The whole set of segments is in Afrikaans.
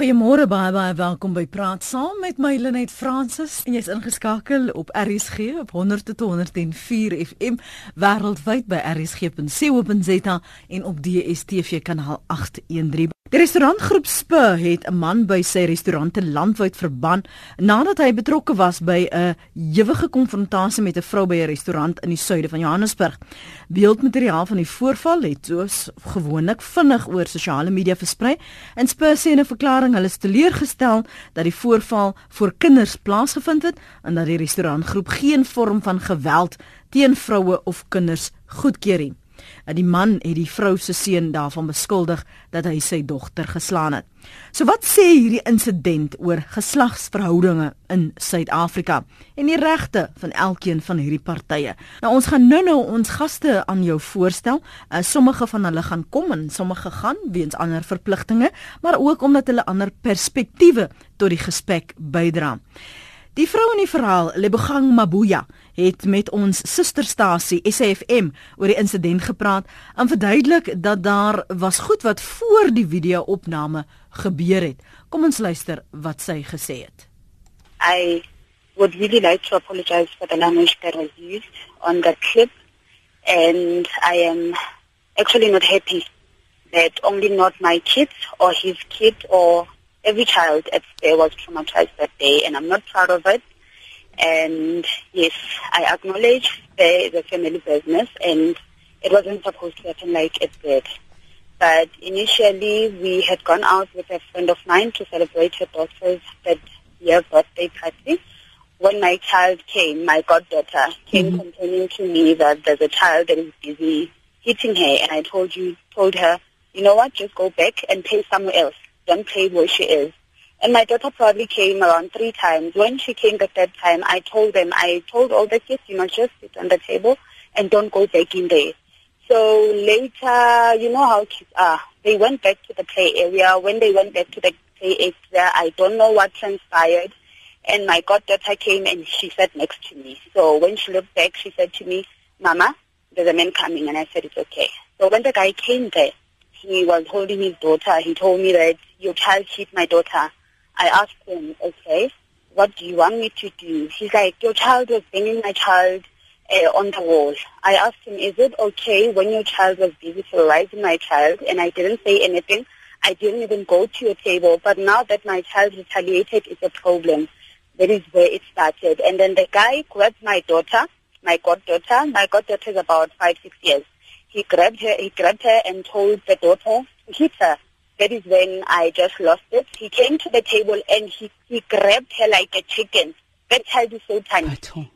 Goeiemôre baie baie welkom by Praat Saam met my Lenet Fransis en jy's ingeskakel op RSG op 100.104 FM wêreldwyd by rsg.co.za en op DStv kanaal 813. Die restaurantgroep Spur het 'n man by sy restaurante landwyd verban nadat hy betrokke was by 'n ewige konfrontasie met 'n vrou by 'n restaurant in die suide van Johannesburg. Beeldmateriaal van die voorval het soos gewoonlik vinnig oor sosiale media versprei en Spur sê in 'n verklaring hulle is teleurgestel dat die voorval voor kinders plaasgevind het en dat die restaurantgroep geen vorm van geweld teen vroue of kinders goedkeur nie. Die man het die vrou se seun daarvan beskuldig dat hy sy dogter geslaan het. So wat sê hierdie insident oor geslagsverhoudinge in Suid-Afrika en die regte van elkeen van hierdie partye? Nou ons gaan nou-nou ons gaste aan jou voorstel. Uh, sommige van hulle gaan kom en sommige gaan weens ander verpligtinge, maar ook omdat hulle ander perspektiewe tot die gesprek bydra. Die vrou in die verhaal, Lebogang Mabuya, het met ons susterstasie SAFM oor die insident gepraat en verduidelik dat daar was goed wat voor die video-opname gebeur het. Kom ons luister wat sy gesê het. I would really like to apologize for the language that was used on the clip and I am actually not happy that only not my kids or his kid or every child at there was traumatized that day and I'm not proud of it. And yes, I acknowledge the, the family business and it wasn't supposed to happen like it did. But initially we had gone out with a friend of mine to celebrate her daughter's third year birthday party. When my child came, my goddaughter came mm -hmm. complaining to me that there's a child that is busy hitting her and I told you told her, you know what, just go back and play somewhere else don't play where she is. And my daughter probably came around three times. When she came the third time, I told them, I told all the kids, you know, just sit on the table and don't go back in there. So later, you know how kids are. They went back to the play area. When they went back to the play area, I don't know what transpired. And my goddaughter came and she sat next to me. So when she looked back, she said to me, Mama, there's a man coming. And I said, it's okay. So when the guy came there, he was holding his daughter. He told me that your child hit my daughter. I asked him, okay, what do you want me to do? He's like, your child was banging my child uh, on the wall. I asked him, is it okay when your child was busy terrorizing my child? And I didn't say anything. I didn't even go to your table. But now that my child retaliated, it's a problem. That is where it started. And then the guy grabbed my daughter, my goddaughter. My goddaughter is about five, six years. He grabbed her, he grabbed her and told the daughter to hit her. That is when I just lost it. He came to the table and he, he grabbed her like a chicken. That child is so tiny.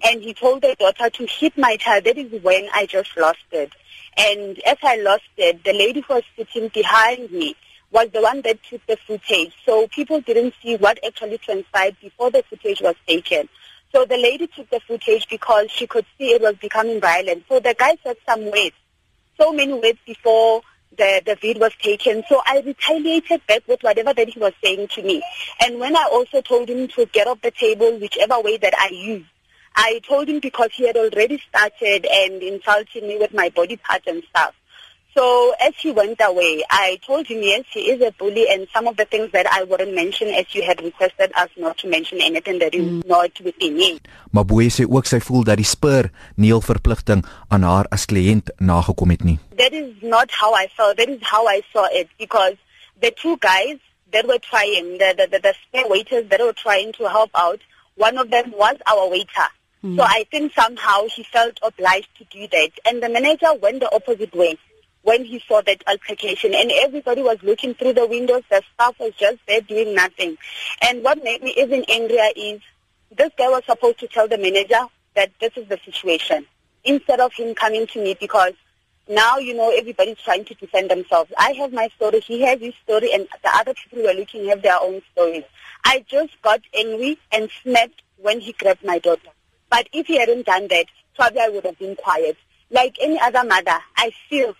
And he told the daughter to hit my child. That is when I just lost it. And as I lost it, the lady who was sitting behind me was the one that took the footage. So people didn't see what actually transpired before the footage was taken. So the lady took the footage because she could see it was becoming violent. So the guy said some words so many words before the, the vid was taken. So I retaliated back with whatever that he was saying to me. And when I also told him to get off the table, whichever way that I used, I told him because he had already started and insulted me with my body parts and stuff. So as he went away, I told him, yes, he is a bully and some of the things that I wouldn't mention as you had requested us not to mention anything that is mm. not within me. Maar Boye sê ook sy voel dat die spur neel verpligting aan haar as kliënt nagekom het nie. That is not how I felt. That is how I saw it because the two guys that were trying, the, the, the, the spare waiters that were trying to help out, one of them was our waiter. Mm. So I think somehow he felt obliged to do that. And the manager went the opposite way when he saw that altercation and everybody was looking through the windows, the staff was just there doing nothing. And what made me even angrier is this guy was supposed to tell the manager that this is the situation instead of him coming to me because now, you know, everybody's trying to defend themselves. I have my story, he has his story, and the other people who are looking have their own stories. I just got angry and snapped when he grabbed my daughter. But if he hadn't done that, probably I would have been quiet. Like any other mother, I feel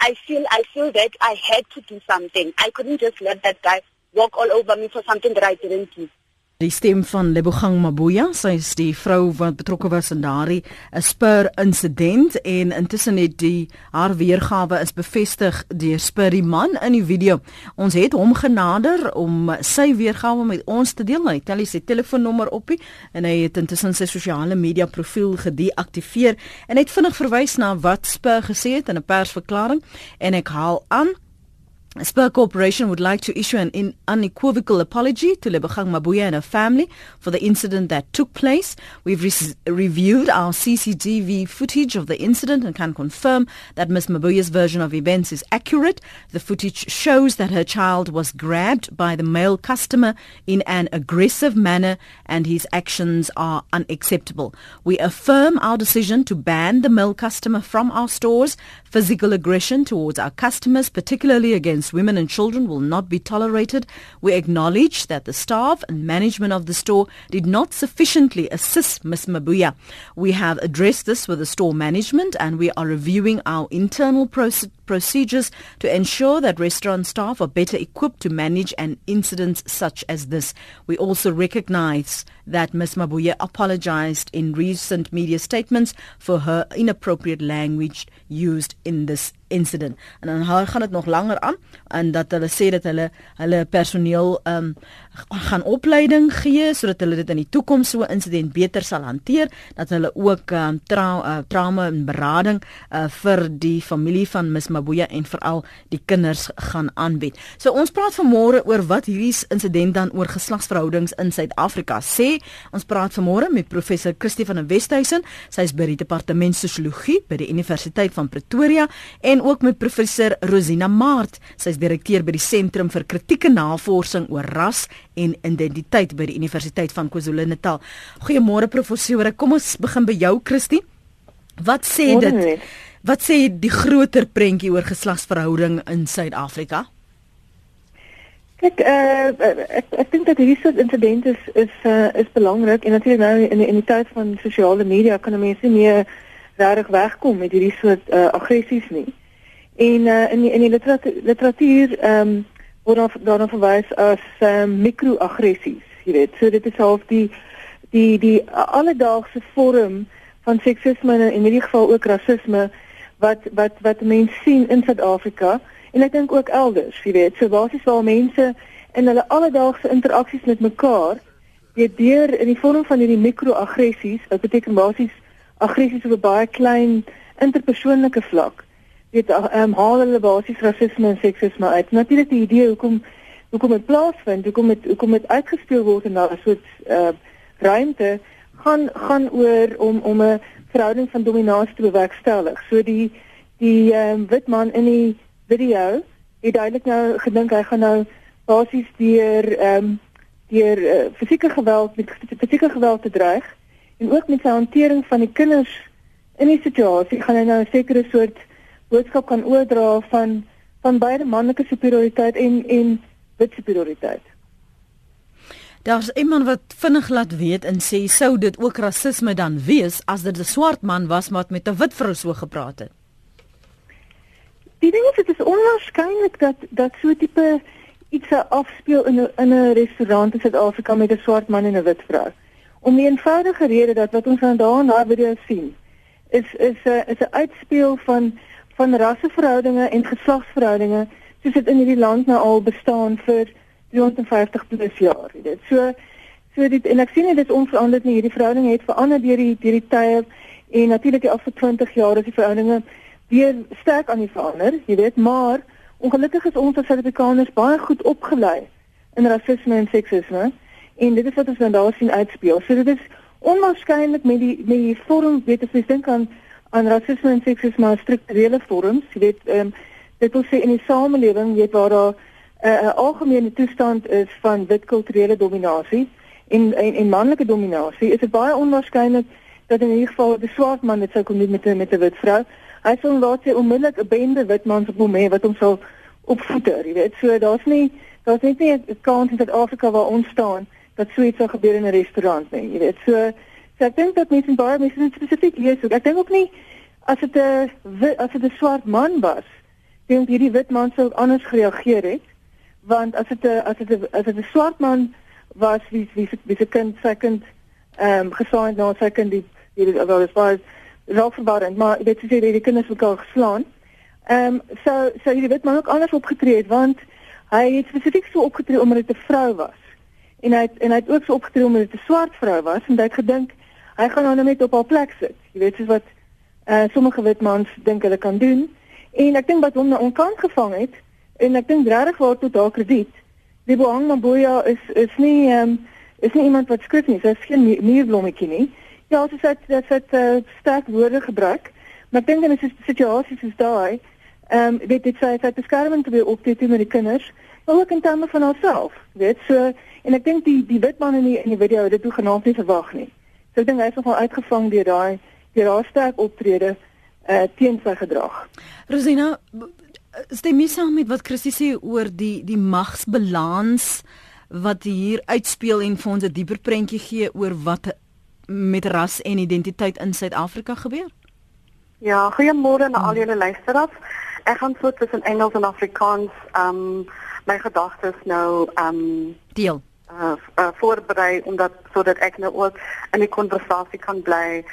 I feel I feel that I had to do something. I couldn't just let that guy walk all over me for something that I didn't do. Die stem van Lebogang Mabuya, sy is die vrou wat betrokke was in daardie eh, Spur insident en intussen het die haar weergawe is bevestig deur Spur die man in die video. Ons het hom genader om sy weergawe met ons te deel. Hy tel sy telefoonnommer op en hy het intussen sy sosiale media profiel gedeaktiveer en het vinnig verwys na wat Spur gesê het in 'n persverklaring en ek haal aan Spur Corporation would like to issue an unequivocal apology to Lebogang Mabuya and her family for the incident that took place. We've re- reviewed our CCTV footage of the incident and can confirm that Ms. Mabuya's version of events is accurate. The footage shows that her child was grabbed by the male customer in an aggressive manner and his actions are unacceptable. We affirm our decision to ban the male customer from our stores. Physical aggression towards our customers, particularly against women and children will not be tolerated. We acknowledge that the staff and management of the store did not sufficiently assist Ms. Mabuya. We have addressed this with the store management and we are reviewing our internal proce- procedures to ensure that restaurant staff are better equipped to manage an incident such as this. We also recognize that Ms. Mabuya apologized in recent media statements for her inappropriate language used in this incident. En dan gaan dit nog langer aan en dat hulle sê dat hulle hulle personeel um gaan opleiding gee sodat hulle dit in die toekoms so insident beter sal hanteer, dat hulle ook um tra uh, trauma en berading uh, vir die familie van Ms Mabuya en veral die kinders gaan aanbied. So ons praat vanmôre oor wat hierdie insident dan oor geslagsverhoudings in Suid-Afrika sê. Ons praat vanmôre met professor Christie van der Westhuizen, sy is by die departement sosiologie by die Universiteit van Pretoria en en ook met professor Rosina Maart. Sy is direkteur by die Sentrum vir Kritieke Navorsing oor Ras en Identiteit by die Universiteit van KwaZulu-Natal. Goeiemôre professore. Kom ons begin by jou Christie. Wat sê dit? Wat sê die groter prentjie oor geslagsverhouding in Suid-Afrika? Kyk, uh, ek ek dink dat hierdie soort insidente is is uh, is belangrik en natuurlik nou in in die tyd van sosiale media kan mense nie regtig wegkom met hierdie soort uh, aggressies nie. En uh, in die, in die literatuur, literatuur ehm um, word daarna verwys as um, mikroaggressies, jy weet. So dit is half die die die alledaagse vorm van seksisme en in hierdie geval ook rasisme wat wat wat mense sien in Suid-Afrika en ek dink ook elders, jy weet. So basies waar mense in hulle alledaagse interaksies met mekaar weet deur in die vorm van hierdie mikroaggressies, wat beteken basies aggressies op 'n baie klein interpersoonlike vlak weet ehm um, haal hulle basies rasisme en seksisme uit. Natuurlik die idee hoekom hoekom dit plaasvind, hoekom dit hoekom dit uitgespeel word in 'n soort uh ruimte gaan gaan oor om om 'n verhouding van dominasie te bewerkstellig. So die die ehm um, wit man in die video het duidelik nou gedink hy gaan nou basies deur ehm um, deur uh, fisieke geweld met fisieke geweld te dreig en ook met sy hantering van die kinders in die situasie gaan hy nou 'n sekere soort boodskap kan oordra van van beide manlike superioriteit en en wit superioriteit. Daar's iemand wat vinnig laat weet en sê sou dit ook rasisme dan wees as dit 'n swart man was wat met 'n wit vrou so gepraat het. Die ding is dit is onwaarskynlik dat dat so tipe iets afspeel in 'n in 'n restaurant in Suid-Afrika met 'n swart man en 'n wit vrou. Om die eenvoudige rede dat wat ons vandag na video sien is is 'n is 'n uitspeel van van rasseverhoudinge en geslagsverhoudinge soos dit in hierdie land nou al bestaan vir 350 plus jaar. Dit so so dit en ek sien dit is onveranderd nie. Hierdie verhoudinge het verander deur die deur die tye en natuurlik die afgelope 20 jaar is die verhoudinge weer sterk aan die verander, jy weet, maar ongelukkig is ons as Suid-Afrikaners baie goed opgelei in rasisme en seksisme en dit is wat ons nou daar sien uitspeel. So dit is onwaarskynlik met die met die vorm weet as jy dink aan aan rasisme en seksisme as strukturele vorms, jy weet, ehm um, dit wil sê in die samelewing, weet waar daar 'n uh, 'n algemene toestand is van wit kulturele dominasie en en, en manlike dominasie, is dit baie onwaarskynlik dat in hierdie geval die swart man dit sou kom met met 'n wit vrou. Hy sou laat sy onmiddellik 'n bende wit mans op hom hê wat hom sal opvoeder, jy weet. So daar's nie daar's net nie 'n kans in Suid-Afrika waar ons staan dat so iets sou gebeur in 'n restaurant nie, jy weet. So So ek dink dat mense baie mense spesifiek lees ook. Ek dink ook nie as dit 'n as dit 'n swart man was, dink hierdie wit man sou anders gereageer het, want as dit 'n as dit 'n as dit 'n swart man was wie wie wie se kind sy kind ehm gesaai na sy kind die die wel is was raak verwarrend maar dit sê die kinders mekaar geslaan. Ehm um, so so jy weet maar ook anders opgetree het want hy het spesifiek so opgetree omdat dit 'n vrou was. En hy het, en hy het ook so opgetree omdat dit 'n swart vrou was en hy het gedink hy gaan nou net op haar plek sit. Jy weet soos wat uh, sommige wit mans dink hulle kan doen. En ek dink wat hom nou onkant gevang het en ek dink regtig waar tot haar krediet. Die Boang Maboya is is nie ehm um, is nie iemand wat skryf nie. Sy is geen muurblommetjie nie. Ja, sy sê dat sy uh, sterk woorde gebruik. Maar ek dink in 'n situasie soos daai Ehm um, weet dit sê sy het beskerming te op te doen met die kinders, maar ook in terme van haarself. Weet so en ek dink die die wit man in die in die video het dit toegenaamd nie verwag nie. So ek dink hy is nogal uitgevang deur daai deur haar sterk optrede uh teen sy gedrag. Rosina stem jy saam met wat Christie sê oor die die magsbalans wat hier uitspeel en vir ons 'n dieper prentjie gee oor wat met ras en identiteit in Suid-Afrika gebeur? Ja, goeiemôre aan al julle luisteraars ek gaan so tussen Engels en Afrikaans um my gedagtes nou um deel. Uh, uh voorberei omdat sodat ek nou ook in die konversasie kan bly.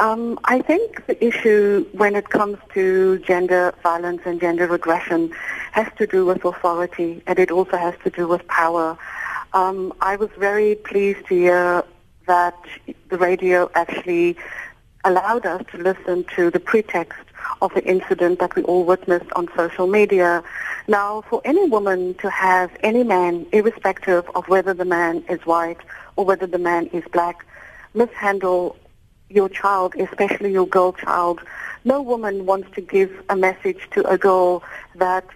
Um I think the issue when it comes to gender violence and gender regression has to do with authority and it also has to do with power. Um I was very pleased to hear that the radio actually allowed us to listen to the pretext of the incident that we all witnessed on social media. Now, for any woman to have any man, irrespective of whether the man is white or whether the man is black, mishandle your child, especially your girl child, no woman wants to give a message to a girl that,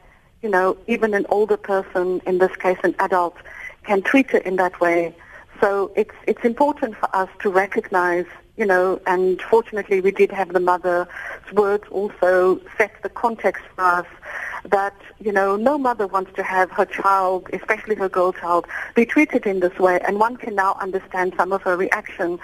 you know, even an older person, in this case an adult, can treat her in that way. So it's, it's important for us to recognize you know, and fortunately we did have the mother's words also set the context for us that, you know, no mother wants to have her child, especially her girl child, be treated in this way, and one can now understand some of her reaction.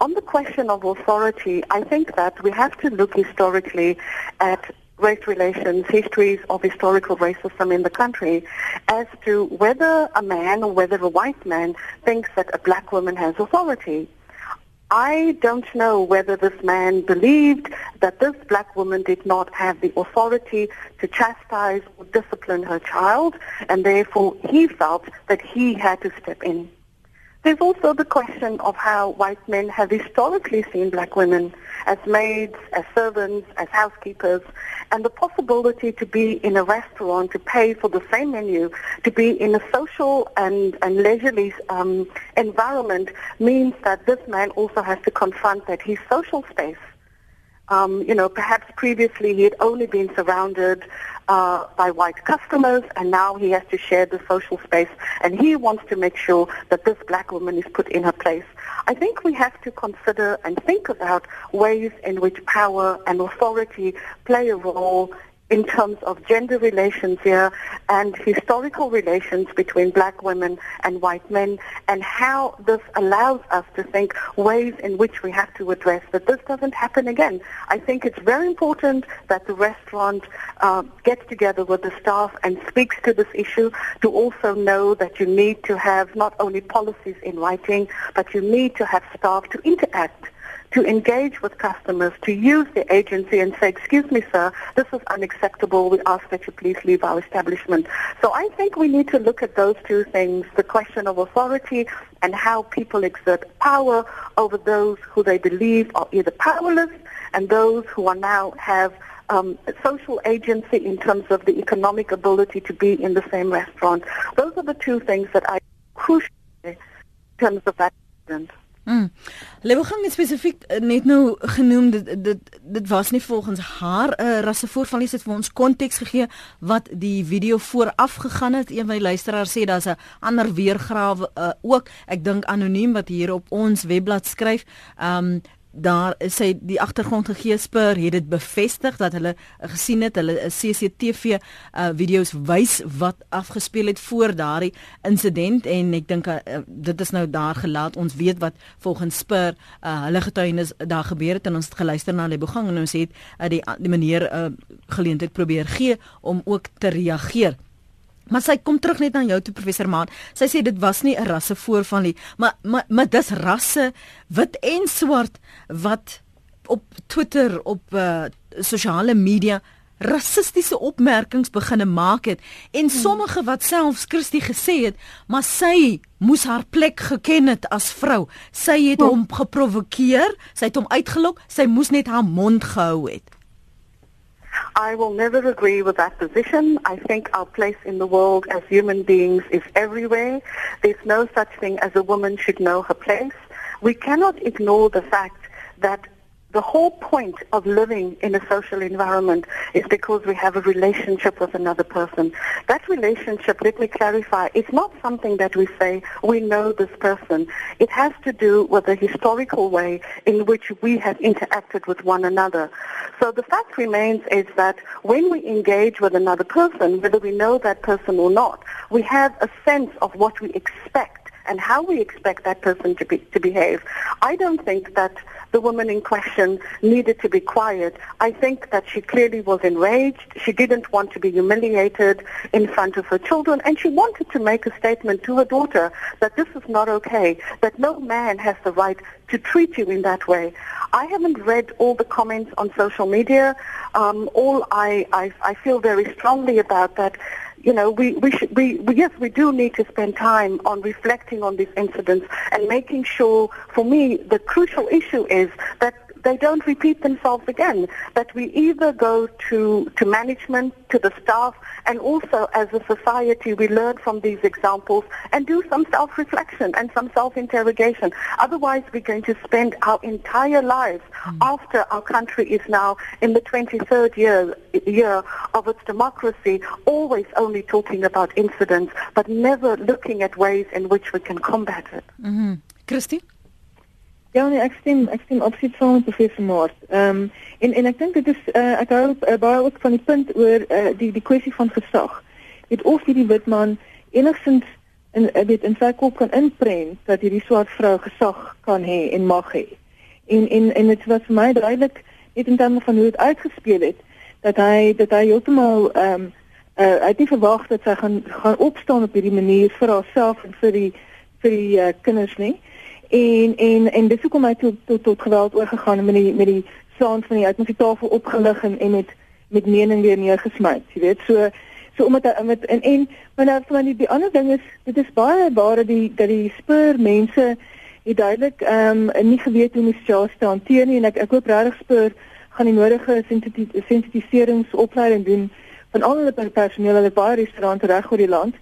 On the question of authority, I think that we have to look historically at race relations, histories of historical racism in the country, as to whether a man or whether a white man thinks that a black woman has authority. I don't know whether this man believed that this black woman did not have the authority to chastise or discipline her child, and therefore he felt that he had to step in. There's also the question of how white men have historically seen black women as maids, as servants, as housekeepers, and the possibility to be in a restaurant to pay for the same menu, to be in a social and, and leisurely um, environment means that this man also has to confront that his social space. Um, you know, perhaps previously he had only been surrounded uh, by white customers, and now he has to share the social space, and he wants to make sure that this black woman is put in her place. I think we have to consider and think about ways in which power and authority play a role in terms of gender relations here and historical relations between black women and white men and how this allows us to think ways in which we have to address that this doesn't happen again. I think it's very important that the restaurant uh, gets together with the staff and speaks to this issue to also know that you need to have not only policies in writing, but you need to have staff to interact to engage with customers, to use the agency and say, excuse me, sir, this is unacceptable. We ask that you please leave our establishment. So I think we need to look at those two things, the question of authority and how people exert power over those who they believe are either powerless and those who are now have um, social agency in terms of the economic ability to be in the same restaurant. Those are the two things that I crucial in terms of that incident. Mm. Lebogang het spesifiek eh, net nou genoem dit dit dit was nie volgens haar 'n uh, rassevoorval nie, het vir ons konteks gegee wat die video vooraf gegaan het. Een van die luisteraars sê daar's 'n ander weergawe uh, ook. Ek dink anoniem wat hier op ons webblad skryf. Um daar sê die agtergrond gegee spur het dit bevestig dat hulle gesien het hulle CCTV uh, video's wys wat afgespeel het voor daardie insident en ek dink uh, dit is nou daar gelaat. Ons weet wat volgens spur uh, hulle getuienis daar gebeur het en ons het geluister na Lebogang en ons het uh, die die meneer uh, geleentheid probeer gee om ook te reageer Maar sy kom terug net na jou toe professor Maan. Sy sê dit was nie 'n rasse voorval nie, maar maar maar dis rasse wit en swart wat op Twitter op uh, sosiale media rassistiese opmerkings begine maak het en sommige wat selfs Christie gesê het, maar sy moes haar plek geken het as vrou. Sy het ja. hom geprovokeer, sy het hom uitgelok, sy moes net haar mond gehou het. I will never agree with that position. I think our place in the world as human beings is everywhere. There's no such thing as a woman should know her place. We cannot ignore the fact that the whole point of living in a social environment is because we have a relationship with another person. That relationship, let me clarify, it's not something that we say, we know this person. It has to do with the historical way in which we have interacted with one another. So the fact remains is that when we engage with another person, whether we know that person or not, we have a sense of what we expect and how we expect that person to, be, to behave. I don't think that the woman in question needed to be quiet. I think that she clearly was enraged. She didn't want to be humiliated in front of her children, and she wanted to make a statement to her daughter that this is not okay, that no man has the right to treat you in that way. I haven't read all the comments on social media. Um, all I, I, I feel very strongly about that you know, we, we, should, we, we, yes, we do need to spend time on reflecting on these incidents and making sure, for me, the crucial issue is that they don't repeat themselves again. That we either go to, to management, to the staff, and also as a society we learn from these examples and do some self-reflection and some self-interrogation. Otherwise we're going to spend our entire lives mm. after our country is now in the 23rd year, year of its democracy always only talking about incidents but never looking at ways in which we can combat it. Mm-hmm. Christine? Ja nee, ek stem ek stem absoluut saam met professor Maart. Ehm um, en en ek dink dit is uh, ek hou uh, baie ook van die punt oor uh, die die kwessie van gesag. Dit of hierdie wit man enigstens in weet in sy kop kan inprent dat hierdie swart vrou gesag kan hê en mag hê. En en en dit was vir my duidelik net in terme van hoe dit uitgespeel het dat hy dat hy heeltemal ehm um, uh, hy het nie verwag dat sy gaan gaan opstaan op hierdie manier vir haarself en vir die vir die uh, kinders nie en en en dis hoekom hy tot tot, tot geweld oorgegaan met die met die saand van die uit met die tafel opgelig en, en met met mening weer neergesmy jy weet. So so omdat hy met en en maar nou van die, die ander ding is dit is baie baie die dat die spur mense het duidelik ehm um, nie geweet hoe om die situasie te hanteer nie. En ek ek hoop regtig spur gaan die nodige sensitiseringsopleiding doen van al hulle personeel. Hulle baie restaurante reg oor die land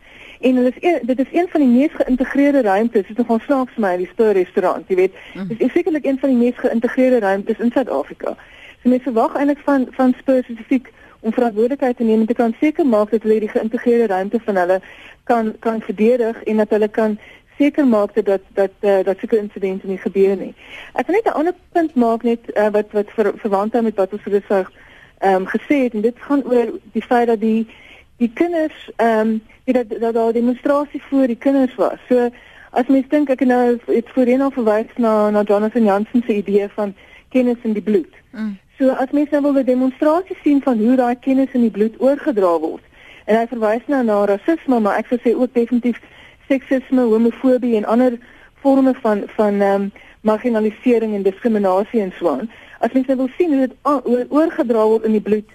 En dit is een, dit is een van die mees geïntegreerde ruimtes. Dit is nogal snaaks vir my die Spur restaurant, jy weet. Mm. Dit is sekerlik een van die mees geïntegreerde ruimtes in Suid-Afrika. So mense verwag eintlik van van Spur spesifiek om verantwoordelikheid te neem en te kan seker maak dat hulle die geïntegreerde ruimte van hulle kan kan verdedig en dat hulle kan seker maak dat dat uh, dat sulke insidente nie gebeur nie. Ek wil net 'n ander punt maak net uh, wat wat ver, verwant aan met wat ons gesê ehm um, gesê het en dit gaan oor die feit dat die die kinders ehm um, dat dat daar demonstrasie voor die kinders was. So as mens dink ek nou het voorheen al verwys na na Jonathan Jansen se idee van kennis in die bloed. Mm. So as mens nou wil 'n demonstrasie sien van hoe daai kennis in die bloed oorgedra word. En hy verwys nou na rasisme, maar ek sou sê ook definitief seksisme, homofobie en ander forme van van ehm um, marginalisering en diskriminasie en so aan. As mens nou wil sien hoe dit oorgedra word in die bloed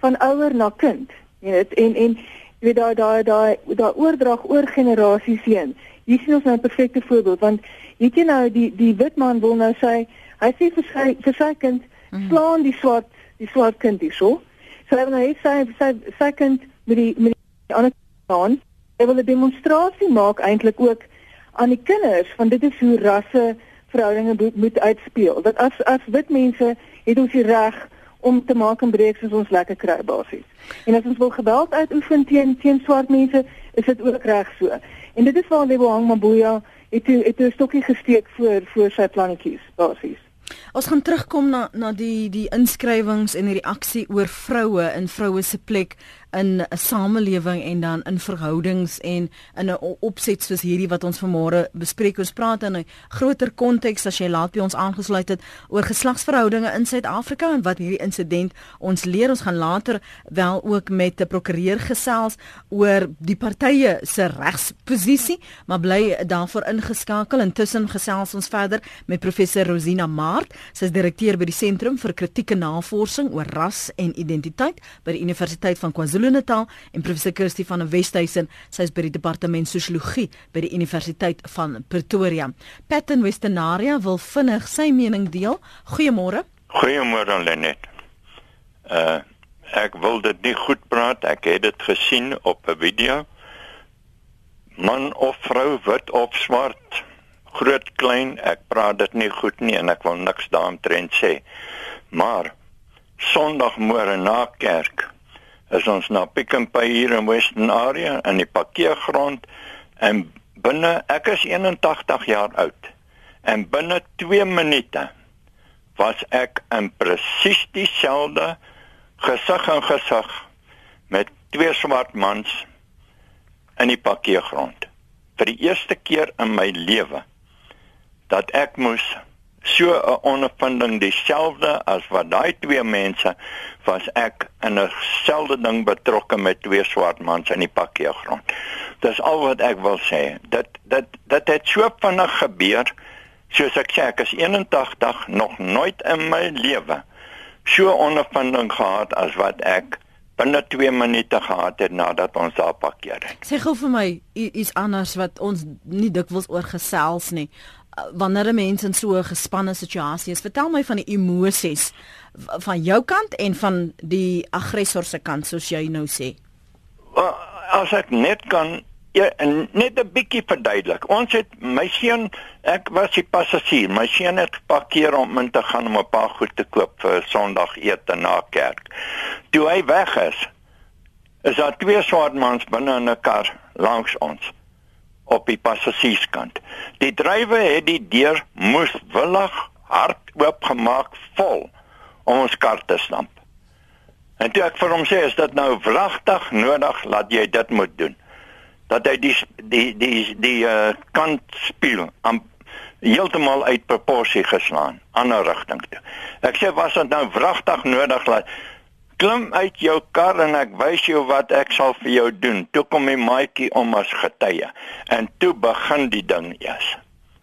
van ouer na kind Jy weet en en jy weet daai daai daai daai oordrag oor generasies heen. Hier sien ons nou 'n perfekte voorbeeld want weet jy nou die die wit man wil nou sê hy sê vir sy vir sy kind mm. slaan die swart die swart kind hierso. So hy wil nou sê sy sy kind met die met die ander staan. Hy wil 'n demonstrasie maak eintlik ook aan die kinders van dit is hoe rasse verhoudinge moet uitspeel. Dat as as wit mense het ons die reg om te maak en breek soos ons lekker kry basies. En as ons wil geweld uitoefen teen teen swart mense, is dit ook reg so. En dit is waar Lebohang Mabuya het toe het 'n stokkie gesteek voor voor sy plannetjies basies. Ons gaan terugkom na na die die inskrywings en die reaksie oor vroue in vroue se plek in 'n samelewing en dan in verhoudings en in 'n opset soos hierdie wat ons vanmôre bespreek. Ons praat in 'n groter konteks as jy laat by ons aangesluit het oor geslagsverhoudinge in Suid-Afrika en wat hierdie insident ons leer. Ons gaan later wel ook met 'n prokureur gesels oor die partye se regsposisie, maar bly daarvoor ingeskakel. Intussen gesels ons verder met professor Rosina Maart. Sy is direkteur by die Sentrum vir Kritieke Navorsing oor Ras en Identiteit by die Universiteit van KwaZulu-Natal en professor Kirsty van der Westhuizen. Sy is by die Departement Sosiologie by die Universiteit van Pretoria. Patton Westernaria wil vinnig sy mening deel. Goeiemôre. Goeiemôre Lenet. Uh ek wil dit nie goed praat. Ek het dit gesien op 'n video. Man of vrou, wit of swart, groot klein, ek praat dit nie goed nie en ek wil niks daaromtrent sê. Maar Sondagmôre na kerk is ons na Pick n Pay hier in Western Area in die parkeergrond en binne ek is 81 jaar oud en binne 2 minute was ek in presies dieselfde gesig en gesig met twee swart mans in die parkeergrond. Vir die eerste keer in my lewe dat ek moes so 'n ondervinding dieselfde as wat daai twee mense was ek in 'n selde ding betrokke met twee swart mans in die parkeergrond. Dis al wat ek wil sê. Dit dit dit het so vinnig gebeur. Soos ek sê, ek is 81 nog nooit in my lewe so ondervinding gehad as wat ek binne 2 minute gehad het nadat ons daar parkeer het. Sê gou vir my iets anders wat ons nie dikwels oor gesels nie. Wanneer 'n mens in so 'n gespanne situasie is, vertel my van die emosies van jou kant en van die aggressor se kant soos jy nou sê. As ek net kan Ja, en net 'n bietjie verduidelik. Ons het my seun, ek was die passasier. My seun het geparkeer om in te gaan om 'n paar goed te koop vir Sondagete na kerk. Toe hy weg is, is daar twee swart mans binne in 'n kar langs ons op die passasierskant. Die drywer het die deur moeswillig hard oopgemaak vol om ons kar te stamp. En toe ek vir hom sê, "Is dit nou wragtig nodig dat jy dit moet doen?" dat hy die die die die uh, kant speel aan heeltemal uit proporsie geslaan ander rigting toe. Ek sê was dit nou wragtig nodig dat klim uit jou kar en ek wys jou wat ek sal vir jou doen. Toe kom die maatjie om as getuie en toe begin die ding eers.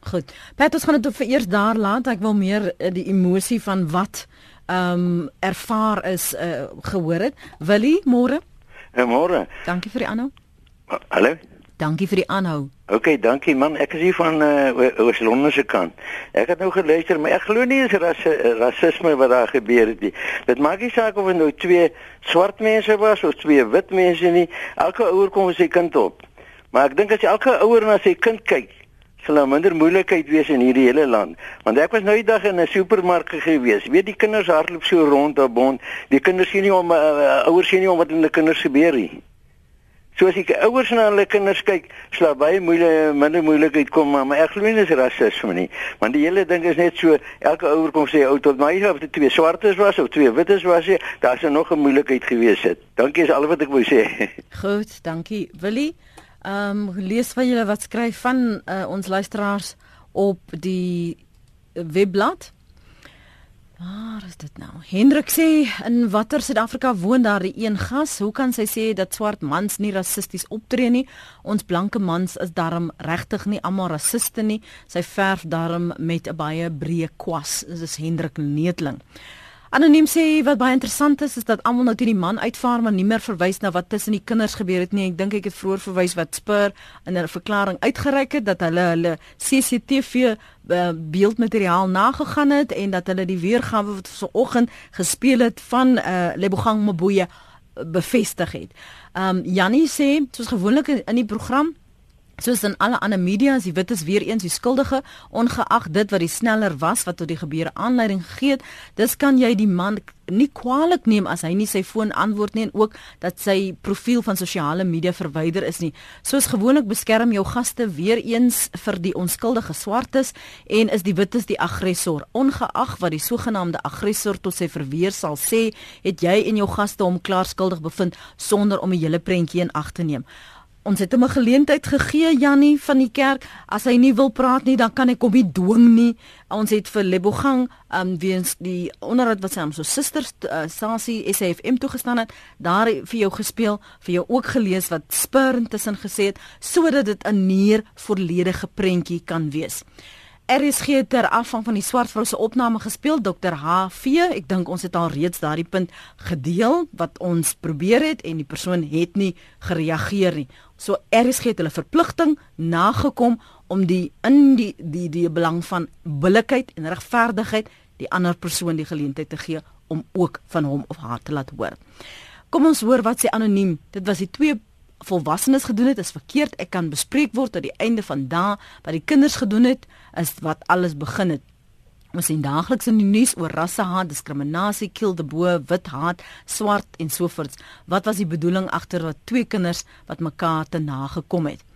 Goed. Pat ons gaan dit vir eers daar laat. Ek wil meer uh, die emosie van wat ehm um, ervaar is uh, gehoor het. Willie, môre? Môre. Dankie vir die aanhou. Hallo. Dankie vir die aanhou. OK, dankie man. Ek is hier van uh Oos-London se kant. Ek het nou geluister, maar ek glo nie is ras rasisme wat daar gebeur het nie. Dit maak nie saak of dit nou twee swart mense was of twee wit mense nie. Elke ouer kom sy kind op. Maar ek dink as elke ouer na sy kind kyk, sal daar minder moeilikheid wees in hierdie hele land. Want ek was nou die dag in 'n supermark gewees. Weet die kinders hardloop so rond op bond. Die kinders sien nie om uh, ouers sien nie om wat met die kinders gebeur nie. So as ek ouers na hulle kinders kyk, sal baie moeilike minder moeilikheid kom, maar, maar ek glo nie dis rasisme nie. Want die hele ding is net so elke ouer kom sê ou tot my of dit twee swartes was of twee wites was, daar sou nog 'n moeilikheid gewees het. Dankie is al wat ek wou sê. Goed, dankie. Willie, ehm um, lees van julle wat skryf van uh, ons luisteraars op die webblad. Waar is dit nou? Hendrik sê in watter Suid-Afrika woon daar die een gas? Hoe kan sy sê dat swart mans nie rassisties optree nie? Ons blanke mans is darm regtig nie almal rassiste nie. Sy verf darm met 'n baie breë kwas. Dit is Hendrik Neetling. Anoniem sê wat baie interessant is is dat almal nou teen die man uitvaar maar nie meer verwys na wat tussen die kinders gebeur het nie. Ek dink ek het vroeër verwys wat Spur in 'n verklaring uitgereik het dat hulle hulle CCTV uh, beeldmateriaal nagegaan het en dat hulle die weergawe wat vanoggend gespeel het van uh, Lebogang Mabuya bevestig het. Um Jannie sê soos gewoonlik in die program Soos in alle ander media, as die wit is weer eens die skuldige, ongeag dit wat die sneller was wat tot die gebeure aanleiding gegee het, dis kan jy die man nie kwaadlik neem as hy nie sy foon antwoord nie en ook dat sy profiel van sosiale media verwyder is nie. Soos gewoonlik beskerm jou gaste weer eens vir die onskuldige swartes en is die wites die aggressor. Ongeag wat die sogenaamde aggressor tot sy verweer sal sê, het jy en jou gaste hom klaar skuldig bevind sonder om 'n hele prentjie in ag te neem. Ons het hom 'n geleentheid gegee Jannie van die kerk. As hy nie wil praat nie, dan kan ek hom nie dwing nie. Ons het vir Lebogang, um weens die onderhoud wat sy aan so susters uh, Sasie SAFM toegestaan het, daar vir jou gespeel, vir jou ook gelees wat Spur intussen gesê het sodat dit 'n neer volledige prentjie kan wees. RSG ter afvang van die swart vrou se opname gespeel Dr HV ek dink ons het al reeds daardie punt gedeel wat ons probeer het en die persoon het nie gereageer nie. So RSG het hulle verpligting nagekom om die in die die die belang van billikheid en regverdigheid die ander persoon die geleentheid te gee om ook van hom of haar te laat hoor. Kom ons hoor wat sê anoniem. Dit was die twee volwassenes gedoen het is verkeerd. Ek kan bespreek word tot die einde van dae wat die kinders gedoen het is wat alles begin het. Ons sien daagliks in die nuus oor rassehaat, diskriminasie, kildeboe, wit haat, swart en so voort. Wat was die bedoeling agter wat twee kinders wat mekaar te nagekom het?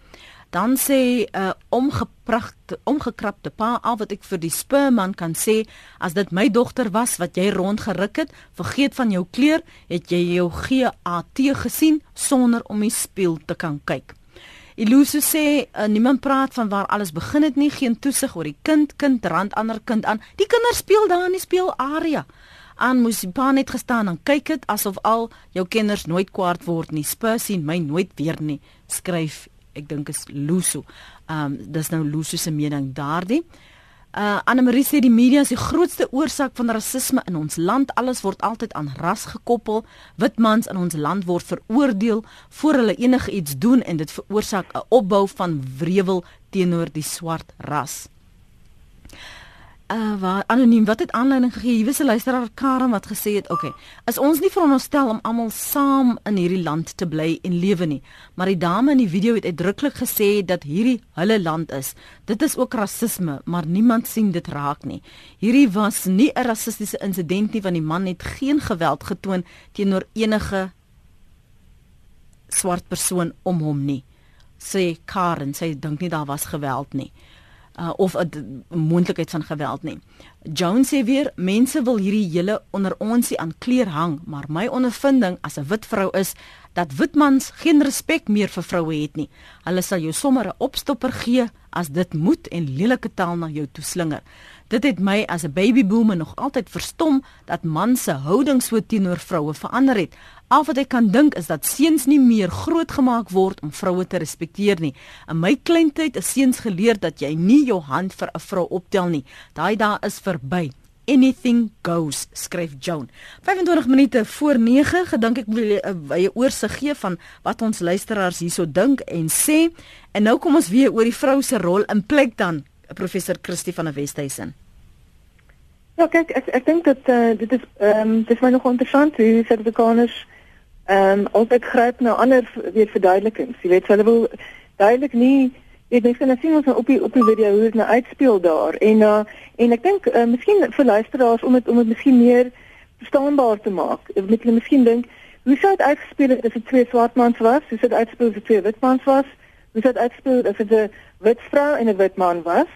Dan sê 'n uh, omgepragte omgekrapte pa al wat ek vir die sperman kan sê as dit my dogter was wat jy rondgeruk het vergeet van jou kleur het jy jou GAT gesien sonder om die spieël te kan kyk. Iluse sê uh, niemand praat van waar alles begin het nie geen toesig oor die kind kind rand ander kind aan. Die kinders speel daar in die speel area aan moes die pa net gestaan en kyk dit asof al jou kinders nooit kwaad word nie. Spur sien my nooit weer nie skryf ek dink is Luso. Ehm um, dis nou Luso se mening daardie. Uh Anne Marie sê die media is die grootste oorsaak van rasisme in ons land. Alles word altyd aan ras gekoppel. Wit mans in ons land word veroordeel voor hulle enige iets doen en dit veroorsaak 'n opbou van wrevel teenoor die swart ras uh waar anoniem wat het aanleiding gegee? Hier was 'n luisteraar Karen wat gesê het okay as ons nie veronderstel om almal saam in hierdie land te bly en lewe nie maar die dame in die video het uitdruklik gesê dat hierdie hulle land is. Dit is ook rasisme maar niemand sien dit raak nie. Hierdie was nie 'n rassistiese insident nie want die man het geen geweld getoon teenoor enige swart persoon om hom nie sê Karen. Sy dink nie daar was geweld nie uh, of 'n moontlikheid van geweld nie. Jones sê weer mense wil hierdie hele onder onsie aan kleer hang, maar my ondervinding as 'n wit vrou is dat wit mans geen respek meer vir vroue het nie. Hulle sal jou sommer 'n opstopper gee as dit moet en lelike taal na jou toeslinger. Dit het my as 'n babyboomer nog altyd verstom dat man se houding so teenoor vroue verander het. Al wat ek kan dink is dat seuns nie meer grootgemaak word om vroue te respekteer nie. In my kleintyd is seuns geleer dat jy nie jou hand vir 'n vrou optel nie. Daai dae is verby. Anything goes, skryf Joan. 25 minute voor 9 gedink ek wil 'n wye oorsig gee van wat ons luisteraars hierso dink en sê. En nou kom ons weer oor die vrou se rol in plek dan, professor Christie van der Westhuizen. Ja, kyk, ek ek dink dat uh, dit is ehm um, dit is my nog interessant hoe Suid-Afrikaners ehm um, altyd gryp na ander weer verduidelikings. Jy weet, hulle wil duidelik nie weet mense kan sien ons nou op die op die video hoe dit nou uitspeel daar en uh, en ek dink uh, miskien vir luisteraars om dit om dit miskien meer verstaanbaar te maak. Ek moet hulle miskien dink hoe sou dit uitspeel as dit twee swart mans was? Hoe sou dit uitspeel as dit twee wit mans was? Hoe sou dit uitspeel as dit 'n wit vrou en 'n wit man was?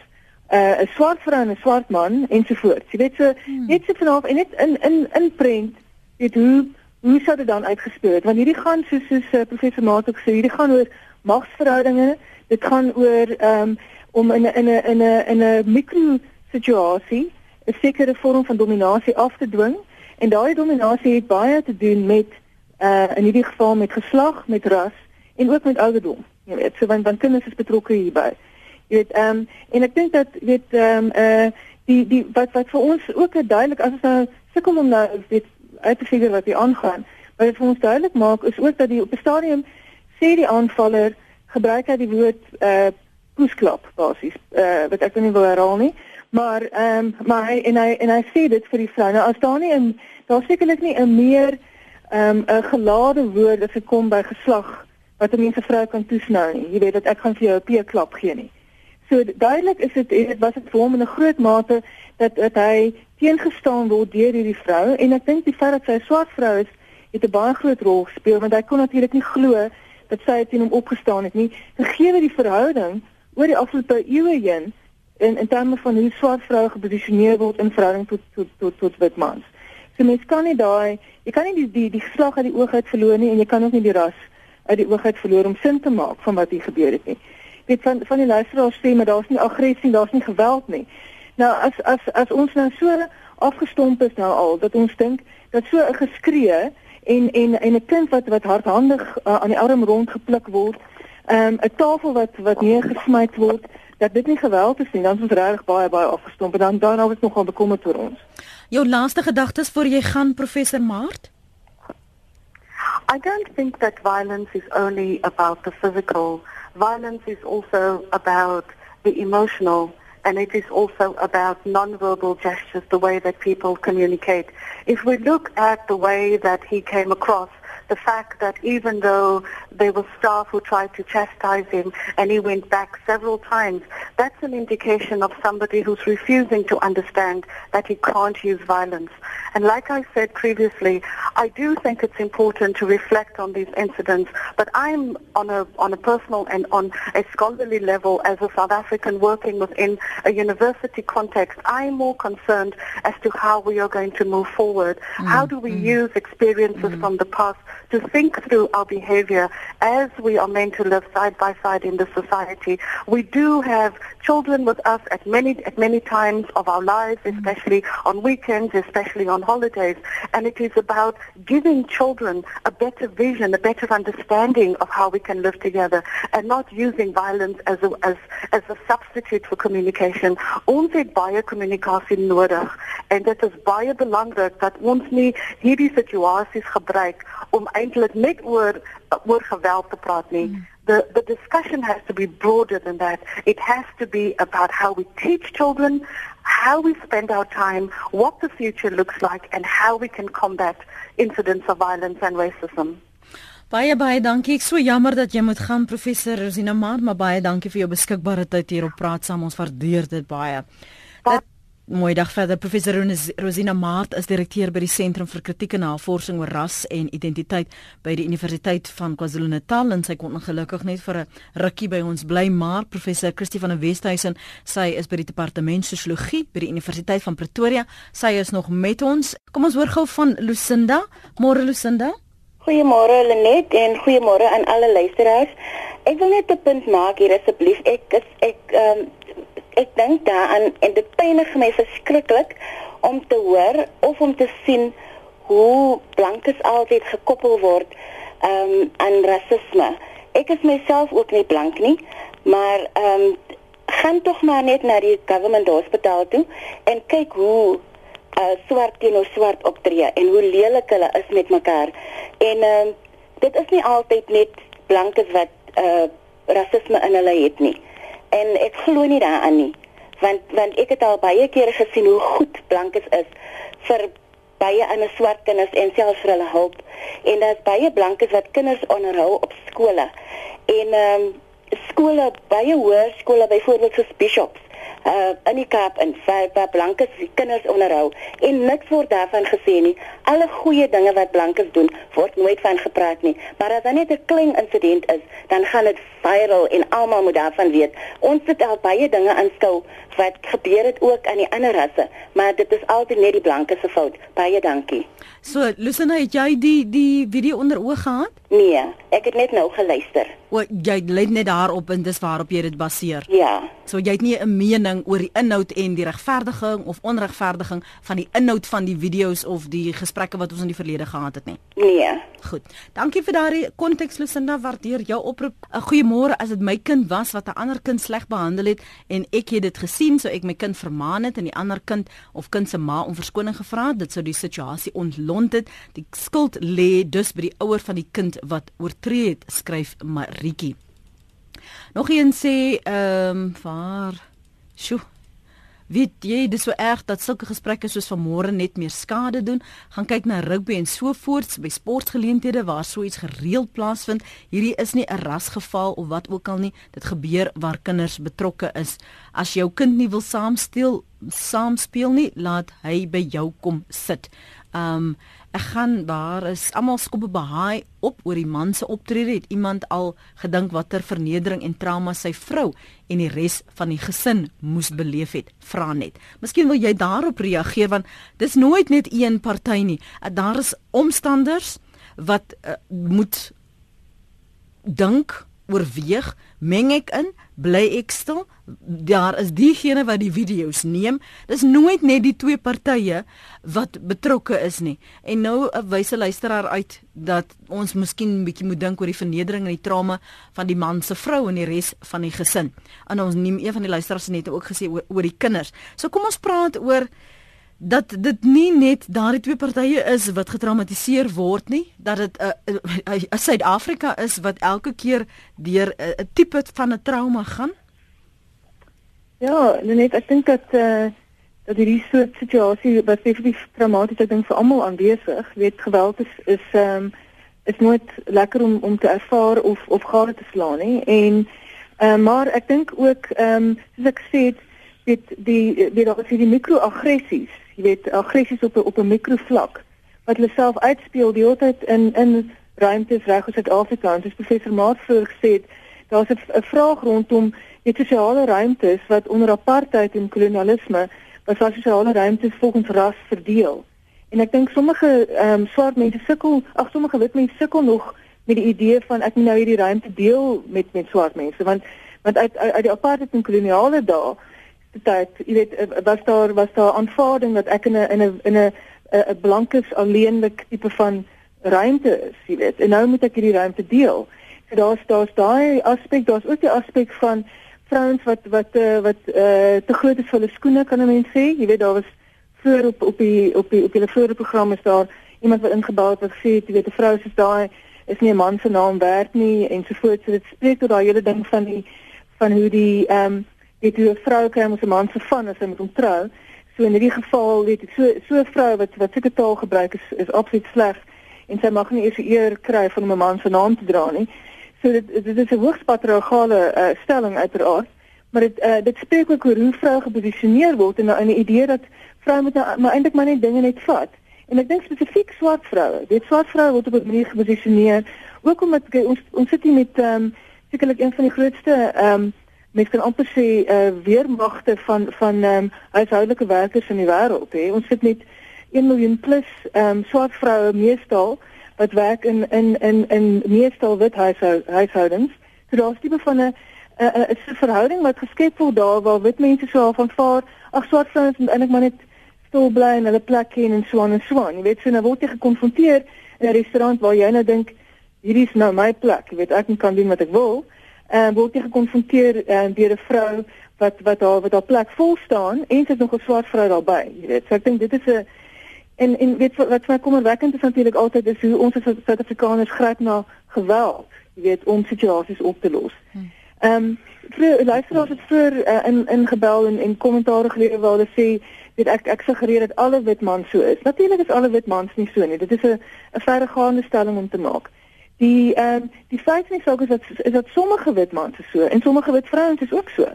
Uh, 'n swart vrou en 'n swart man ensovoorts. Jy weet so hmm. net so vanaf en net in in in prent weet hoe hoe sou dit dan uitgespeel het? Want hierdie gaan soos soos uh, professor Maat ook sê, hierdie gaan oor magsverhoudinge. Dit gaan oor ehm um, om in 'n in 'n in 'n in 'n mikro situasie 'n sekere vorm van dominasie af te dwing en daai dominasie het baie te doen met uh in hierdie geval met geslag, met ras en ook met ouderdom. Jy weet, so want want kinders is betrokke hierby. Jy weet ehm um, en ek dink dat weet ehm um, uh die die wat wat vir ons ook duidelik as ons nou sukkel om nou weet uit te figure wat hier aangaan. Wat dit vir ons duidelik maak is ook dat die op 'n stadium sê die aanvaller gebruik hy die woord uh poesklap basies. Uh wat ek nou nie wil herhaal nie, maar ehm um, maar hy en hy en hy sê dit vir die vrou. Nou as daar nie 'n daar sekerlik nie 'n meer ehm um, 'n gelade woord as dit kom by geslag wat 'n mens 'n vrou kan toesnou nie. Jy weet dat ek gaan vir jou 'n P-klap gee nie. So duidelik is dit dit was dit vir hom in 'n groot mate dat dat hy teengestaan word deur hierdie vrou en ek dink die feit dat sy 'n swart vrou is het 'n baie groot rol gespeel want hy kon natuurlik nie glo dat sy teen hom opgestaan het nie. Gegee die verhouding oor die afgelope eeue heen in in terme van hoe swart vroue geposisioneer word in verhouding tot tot tot tot wit mans. So mens kan nie daai jy kan nie die die die geslag uit die oog uit verloor nie en jy kan ook nie die ras uit die oog uit verloor om sin te maak van wat hier gebeur het nie. Dit van van die luisteraars sê maar daar's nie aggressie, daar's nie geweld nie. Nou as as as ons nou so afgestomp is nou al dat ons dink dat so 'n geskree en en en 'n kind wat wat hardhandig uh, aan die arm rondgepluk word, ehm, 'n um, tafel wat wat neergesmy word, dat dit nie geweld is nie, dan is ons regtig baie baie afgestomp en dan dan is nogal bekommerd oor ons. Jou laaste gedagtes voor jy gaan professor Maart? I don't think that violence is only about the physical. Violence is also about the emotional and it is also about nonverbal gestures, the way that people communicate. If we look at the way that he came across, the fact that even though there were staff who tried to chastise him and he went back several times, that's an indication of somebody who's refusing to understand that he can't use violence. And like I said previously, I do think it's important to reflect on these incidents, but I'm on a, on a personal and on a scholarly level as a South African working within a university context, I'm more concerned as to how we are going to move forward. Mm. How do we mm. use experiences mm. from the past to think through our behavior as we are meant to live side by side in the society. We do have children with us at many at many times of our lives, mm-hmm. especially on weekends, especially on holidays, and it is about giving children a better vision, a better understanding of how we can live together, and not using violence as a, as as a substitute for communication. Ons het baie kommunikasie nodig en dit is baie belangrik dat ons nie hierdie situasies gebruik om eintlik net oor oor geweld te praat nie. Mm. The the discussion has to be broader than that. It has to be about how we teach children, how we spend our time, what the future looks like and how we can combat incidents of violence and racism. Baie baie dankie. Ek so jammer dat jy moet gaan professor Rosina Maat, maar baie dankie vir jou beskikbare tyd hier op Praat Saam. Ons waardeer dit baie. Mooi dag verder. Professor Rosina Maart is direkteur by die Sentrum vir Kritieke Navorsing oor Ras en Identiteit by die Universiteit van KwaZulu-Natal. En sy kon ongelukkig net vir 'n rukkie by ons bly maar professor Christie van der Westhuizen sy is by die departement sosiologie by die Universiteit van Pretoria. Sy is nog met ons. Kom ons hoor gou van Lucinda. Môre Lucinda. Goeiemôre Lenet en goeiemôre aan alle luisteraars. Ek wil net 'n punt maak hier asseblief. Ek is ek um, ek dink daaraan en dit pynig my verskriklik om te hoor of om te sien hoe blankes altyd gekoppel word um, aan rasisme. Ek is myself ook nie blank nie, maar ehm um, gaan tog maar net na die government hospitaal toe en kyk hoe uh, swart teenoor swart optree en hoe lelik hulle is met mekaar. En ehm um, dit is nie altyd net blankes wat uh, rasisme in hulle het nie en ek glo nie daaraan nie want want ek het al baie kere gesien hoe goed blankes is vir baie ander swart kinders en selfs vir hulle hulp en daar's baie blankes wat kinders onderhou op skole en ehm um, skole baie hoër skole byvoorbeeld vir bishops uh in die Kaap in vir blankes die kinders onderhou en niks word daarvan gesê nie. Alle goeie dinge wat blankes doen, word nooit van gepraat nie. Maar as daar net 'n klein insident is, dan gaan dit viral en almal moet daarvan weet. Ons het al baie dinge aanskou wat gebeur het ook aan die ander rasse, maar dit is altyd net die blankes se fout. Baie dankie. So, Lucina, het jy die die video onder oog gehad? Nee, ek het net nou geluister. O, jy let net daarop en dis waarop jy dit baseer. Ja. So jy het nie 'n mening oor die inhoud en die regverdiging of onregverdiging van die inhoud van die video's of die gesprekke wat ons in die verlede gehad het nie. Nee. Goed. Dankie vir daardie konteks Lucinda, waardeer jou oproep. 'n Goeiemôre as dit my kind was wat 'n ander kind sleg behandel het en ek het dit gesien, so ek my kind vermaan het en die ander kind of kind se ma om verskoning gevra het, dit sou die situasie ontlont het. Die skuld lê dus by die ouer van die kind wat oortree het, skryf Maritjie. Nog een sê ehm um, waar Sjoe. Weet jy dis so erg dat sulke gesprekke soos vanmôre net meer skade doen. Gaan kyk na rugby en so voorts by sportgeleenthede waar so iets gereeld plaasvind. Hierdie is nie 'n rasgeval of wat ook al nie. Dit gebeur waar kinders betrokke is. As jou kind nie wil saamsteel, saam speel nie, laat hy by jou kom sit. Um ek gaan daar is almal skoppe behaai op oor die man se optrede. Het iemand al gedink watter vernedering en trauma sy vrou en die res van die gesin moes beleef het? Vra net. Miskien wil jy daarop reageer want dis nooit net een party nie. Uh, daar is omstanders wat uh, moet dink oorweeg, meng ek in, bly ek stil. Daar is diegene wat die video's neem. Dis nooit net die twee partye wat betrokke is nie. En nou 'n uh, wyse luisteraar uit dat ons miskien 'n bietjie moet dink oor die vernedering en die trauma van die man se vrou en die res van die gesin. En ons neem een van die luisteraars net ook gesê oor, oor die kinders. So kom ons praat oor dat dit nie net daardie twee partye is wat getraumatiseer word nie, dat dit 'n uh, uh, uh, Suid-Afrika is wat elke keer deur 'n tipe van 'n trauma gaan. Ja, net ek dink dat eh uh, dat hierdie soort situasie wat definitief traumaties ek dink vir almal aanwesig, weet geweld is is ehm um, is nooit lekker om om te ervaar of of gade te slaan nie. En ehm uh, maar ek dink ook ehm um, soos ek sê, weet die weet daar is hierdie mikroaggressies jy weet aggressies op 'n op 'n mikrovlak wat hulle self uitspeel die hele tyd in in ruimtes reg oor Suid-Afrika. En dis professor Maat vroeër gesê daar's 'n vraag rondom die sosiale ruimtes wat onder apartheid en kolonialisme was sosiale ruimtes volgens ras verdeel. En ek dink sommige ehm um, swart mense sukkel ag sommige wit mense sukkel nog met die idee van ek moet nou hierdie ruimte deel met met swart mense want want uit uit, uit die apartheid en koloniale dae tyd, jy weet, eh, was daar was daar aanvaarding dat ek in 'n in 'n in 'n 'n blankes alleenlik tipe van ruimte is, jy weet. En nou moet ek hierdie ruimte deel. So daar's daar's daai aspek, daar's ook die aspek van vrouens wat wat uh, wat uh, te groot is vir hulle skoene kan 'n mens sê. Jy weet daar was voor op op die op die op die vorige program is daar iemand wat ingebou het wat gesê het, jy weet, 'n vrou soos daai is nie 'n man se naam werd nie en so voort. So dit spreek tot daai hele ding van die van hoe die ehm um, weet hoe 'n vrou kry om 'n man se van as hy met hom trou. So in hierdie geval weet ek so so 'n vrou wat wat sulke taal gebruik is is absoluut sleg en sy mag nie eers eer kry van om 'n man se naam te dra nie. So dit dit is 'n hoogs patriargale uh, stelling uiteraard, maar dit uh, dit spreek ook oor hoe vroue geposisioneer word en 'n idee dat vroue moet nou, maar eintlik maar net dinge net vat. En ek dink spesifiek swart vroue. Dit swart vroue word op 'n manier geposisioneer ook omdat ons ons sit hier met ehm um, sekerlik een van die grootste ehm um, mens kan amper sê uh, weermagte van van ehm um, huishoudelike werkers in die wêreld hè. Ons sit met 1 miljoen plus ehm um, swart vroue meestal wat werk in in in in meestal wit huishou, huishoudings. So daar's tipe van 'n 'n verhouding wat geskep word daar waar wit mense so van vaar ag swart vrouens moet eintlik maar net stil bly en hulle plek ken en so aan en so aan. Jy weet so nou word jy gekonfronteer in 'n restaurant waar jy nou dink hierdie is nou my plek. Jy weet ek kan doen wat ek wil uh, word jy gekonfronteer uh, deur 'n vrou wat wat haar wat haar plek vol staan en het nog 'n swart vrou daarbey jy weet. So ek dink dit is 'n en en weet wat wat my kommerwekkend is natuurlik altyd is hoe ons as Suid-Afrikaners gryp na geweld jy weet om situasies op te los hmm. ehm um, vir luisteraars het voor uh, in in gebel en en kommentaar gelewer waar hulle sê weet ek ek suggereer dat alle wit mans so is. Natuurlik is alle wit mans nie so nie. Dit is 'n 'n verregaande stelling om te maak Die ehm um, die feit is ook is dat is dat sommige wit mans is so en sommige wit vrouens is ook so.